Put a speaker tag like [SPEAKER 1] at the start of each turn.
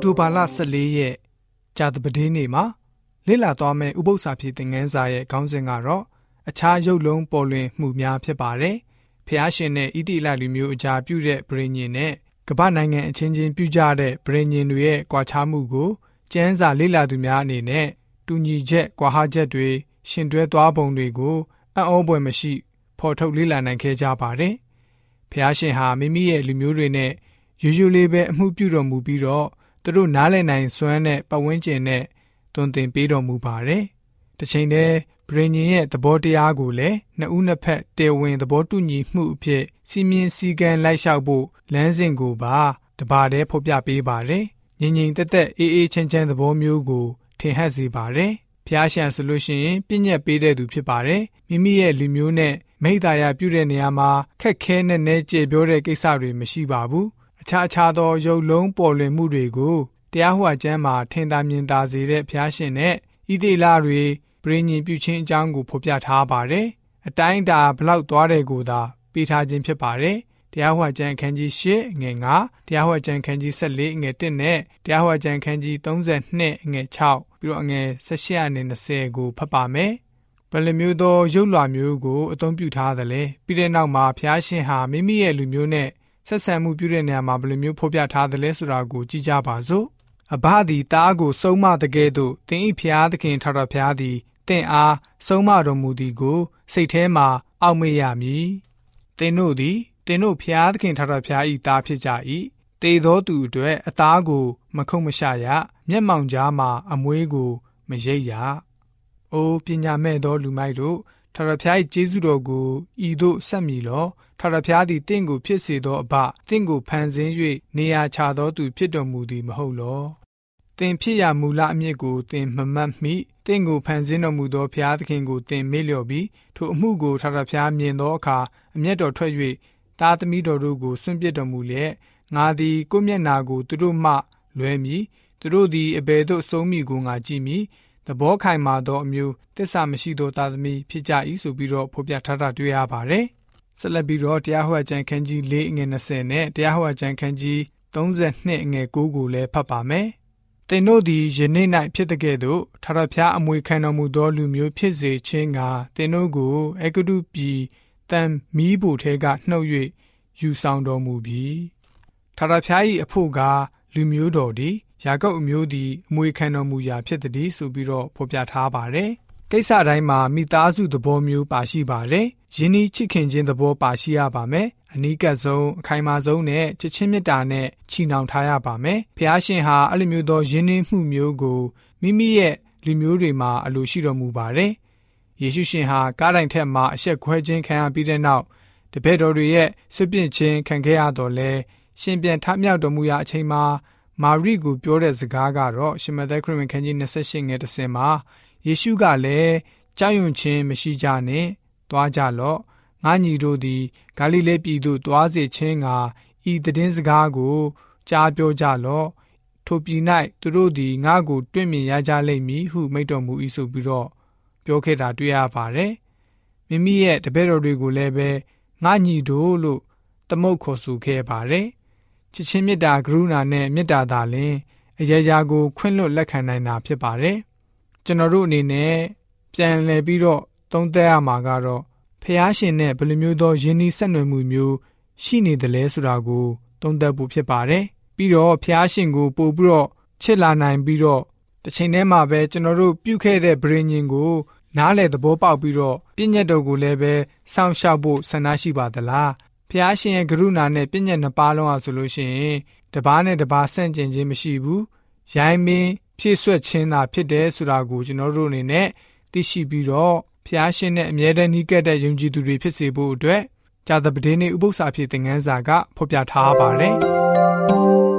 [SPEAKER 1] က်တိုဘာလ14ရက်ကြာသပတေးနေ့မှာလေ့လာသွားမယ့်ဥပုသ္စာဖြစ်တဲ့ငန်းစာရဲ့ခေါင်းစဉ်ကတော့အခြားရုပ်လုံးပေါ်လွင်မှုများဖြစ်ပါတယ်။ဖျားရှင်နဲ့ဣတိလလူမျိုးအကြားပြုတဲ့ဗြိညင်နဲ့ကမ္ဘာနိုင်ငံအချင်းချင်းပြုကြတဲ့ဗြိညင်တွေရဲ့ကွာခြားမှုကိုကျမ်းစာလေ့လာသူများအနေနဲ့တူညီချက်၊ကွာဟချက်တွေရှင်တွဲသွားပုံတွေကိုအံ့ဩဖွယ်မရှိဖော်ထုတ်လေ့လာနိုင်ခဲ့ကြပါတယ်။ဖျားရှင်ဟာမိမိရဲ့လူမျိုးတွေနဲ့ရိုးရိုးလေးပဲအမှုပြုတော်မူပြီးတော့ သူတို့နားလည်နိုင်စွမ်းတဲ့ပတ်ဝန်းကျင်နဲ့တွင်တင်ပေးတော်မူပါတယ်။တစ်ချိန်တည်းဗြိဉ္ဉ်ရဲ့သဘောတရားကိုလည်းနှစ်ဦးနှစ်ဖက်တေဝင်သဘောတူညီမှုအဖြစ်စီမင်းစည်းကမ်းလိုက်လျှောက်ဖို့လမ်းစဉ်ကိုပါတပါတည်းဖော်ပြပေးပါတယ်။ငြိမ်ငြိမ်သက်သက်အေးအေးချမ်းချမ်းသဘောမျိုးကိုထင်ဟပ်စေပါတယ်။ဖျားရှံဆိုလို့ရှိရင်ပြည့်ညက်ပေးတဲ့သူဖြစ်ပါတယ်။မိမိရဲ့လူမျိုးနဲ့မိသားရပြုတဲ့နေရာမှာခက်ခဲနဲ့နဲကြေပြောတဲ့ကိစ္စတွေမရှိပါဘူး။ အခြားအခြားသောရုပ်လုံးပေါ်လွင်မှုတွေကိုတရားဟောကျမ်းမှာထင်သာမြင်သာစေတဲ့ဘုရားရှင်နဲ့ဤသေးလာတွေပြည်ညင်ပြုခြင်းအကြောင်းကိုဖော်ပြထားပါတယ်။အတိုင်းတာဘလောက်သွားတယ်ကိုသာပေးထားခြင်းဖြစ်ပါတယ်။တရားဟောကျမ်းအခန်းကြီး၈ငွေ9တရားဟောကျမ်းအခန်းကြီး14ငွေ1နဲ့တရားဟောကျမ်းအခန်းကြီး32ငွေ6ပြီးတော့ငွေ18နဲ့20ကိုဖတ်ပါမယ်။ဘယ်လိုမျိုးသောရုပ်လွှာမျိုးကိုအသုံးပြုထားသလဲပြီးတဲ့နောက်မှာဘုရားရှင်ဟာမိမိရဲ့လူမျိုးနဲ့ ဆက်ဆံမှုပြုတဲ့နေရာမှာဘယ်လိုမျိုးဖော်ပြထားသလဲဆိုတာကိုကြည့်ကြပါစို့အဘသည်တားကိုဆုံးမတကယ်သို့သင်၏ဖျားသခင်ထာဝရဘုရားသည်တင့်အားဆုံးမတော်မူသည်ကို စိတ်ထဲမှအောက်မေ့ရမည်သင်တို့သည်သင်တို့ဖျားသခင်ထာဝရဘုရား၏တားဖြစ်ကြ၏တေသောသူအတွက်အသားကို မခုတ်မရှရမျက်မှောင်ကြားမှအမွေးကို မရိပ်ရ။အိုးပညာမဲ့သောလူမိုက်တို့ ထာဝရဘုရား၏ကျေးဇူးတော်ကိုဤသို့ဆက်မည်လောထာဝရဘုရားသည်တင့်ကိုဖြစ်စေသောအဘတင့်ကိုဖန်ဆင်း၍နေရာချသောသူဖြစ်တော်မူသည်မဟုတ်လောတင်ဖြစ်ရမူလအမြစ်ကိုတင်မမတ်မိတင့်ကိုဖန်ဆင်းတော်မူသောဘုရားသခင်ကိုတင်မေ့လျော့ပြီးထိုအမှုကိုထာဝရဘုရားမြင်သောအခါအမျက်တော်ထွက်၍သားသမီးတော်တို့ကိုစွန့်ပစ်တော်မူလျက်ငါသည်ကိုမျက်နာကိုသူတို့မှလွဲမည်သူတို့သည်အဘယ်သို့ဆုံးမိကိုငါကြည့်မည် သဘောခိုင်မာသောအမျိုးတစ္ဆာမရှိသောသားသမီးဖြစ်ကြ၏ဆိုပြီးတော့ဖော်ပြထားတာတွေ့ရပါတယ်ဆက်လက်ပြီးတော့တရားဟောကျမ်းခန်းကြီး၄ငွေ20နဲ့တရားဟောကျမ်းခန်းကြီး32ငွေ9ကိုလည်းဖတ်ပါမယ်။သင်တို့သည်ယနေ့၌ဖြစ်တဲ့ကဲ့သို့ထာဝရဘုရားအမွေခံတော်မူသောလူမျိုးဖြစ်စေခြင်းကသင်တို့ကိုအဂတုပြည်တန်မီးဘိုထဲကနှုတ်၍ယူဆောင်တော်မူပြီ။ထာဝရဘုရား၏အဖို့ကလူမျိုးတော်သည် ယာကုပ်အမျိုးသည်အမွေခံတော်မူရာဖြစ်သည်ဆိုပြီးတော့ဖော်ပြထားပါတယ်။ကိစ္စတိုင်းမှာမိသားစုသဘောမျိုးပါရှိပါတယ်။ယင်းဤချစ်ခင်ခြင်းသဘောပါရှိရပါမယ်။အနီးကပ်ဆုံးအခိုင်မာဆုံးနဲ့ချစ်ချင်းမေတ္တာနဲ့ချီနှောင်ထားရပါမယ်။ဖះရှင်ဟာအဲ့လိုမျိုးသောယင်းနှင်းမှုမျိုးကိုမိမိရဲ့လူမျိုးတွေမှာအလိုရှိတော်မူပါတယ်။ယေရှုရှင်ဟာကားတိုင်ထက်မှာအဆက်ခွဲခြင်းခံရပြီးတဲ့နောက်တပည့်တော်တွေရဲ့ဆွပြင့်ခြင်းခံခဲ့ရတော့လဲရှင်ပြန်ထမြောက်တော်မူရာအချိန်မှာ မာရိကိုပြောတဲ့စကားကတော့ရှမသက်ခရစ်ဝင်ခန်းကြီး28ငယ်30မှာယေရှုကလည်းကြောက်ရွံ့ခြင်းမရှိကြနဲ့သွားကြလော့ငါညီတို့သည်ဂါလိလဲပြည်သို့သွားစေခြင်းကဤတည်င်းစကားကိုကြားပြောကြလော့ထိုပြည်၌သူတို့သည်ငါ့ကိုတွေ့မြင်ရကြလိမ့်မည်ဟုမိန့်တော်မူ၏ဆိုပြီးတော့ပြောခဲ့တာတွေ့ရပါတယ်မိမိရဲ့တပည့်တော်တွေကိုလည်းပဲငါညီတို့လို့သမုတ်ခေါ်ဆိုခဲ့ပါတယ် ချစ်ချင်းမေတ္တာကရုဏာနဲ့မေတ္တာသာလင်အရာရာကို ခွင့်လွတ်လက်ခံနိုင်တာဖြစ်ပါတယ်ကျွန်တော်တို့အနေနဲ့ပြန်လည်ပြီးတော့သုံးသပ်ရမှာကတော့ဖះရှင်နဲ့ဘယ်လိုမျိုးသောယဉ်ဤဆက်နွယ်မှုမျိုးရှိနေတယ်လဲဆိုတာကိုသုံးသပ်ဖို့ဖြစ်ပါတယ်ပြီးတော့ဖះရှင်ကိုပို့ပြီးတော့ချစ်လာနိုင်ပြီးတော့တစ်ချိန်တည်းမှာပဲကျွန်တော်တို့ပြုခဲ့တဲ့ဗြိဉ္ဉ်ကို နားလေသဘောပေါက်ပြီးတော့ပြည့်ညတ်တော်ကိုလည်းပဲစောင့်ရှောက်ဖို့ဆန္ဒရှိပါသလား ဖះရှင်ရဲ့ကရုဏာနဲ့ပြည့်ညတ်နှစ်ပါးလုံးအားဆိုလို့ရှိရင်တပားနဲ့တပားဆန့်ကျင်ခြင်းမရှိဘူးရိုင်းမင်းဖြည့်ဆွက်ခြင်းသာဖြစ်တယ်ဆိုတာကိုကျွန်တော်တို့အနေနဲ့သိရှိပြီးတော့ဖျားရှင်နဲ့အမြဲတမ်းနှီးကပ်တဲ့ယုံကြည်သူတွေဖြစ်စေဖို့အတွက်ဂျာသပတေးနေ့ဥပုသ္စာဖြစ်တဲ့ငန်းစာကဖော်ပြထားပါတယ်။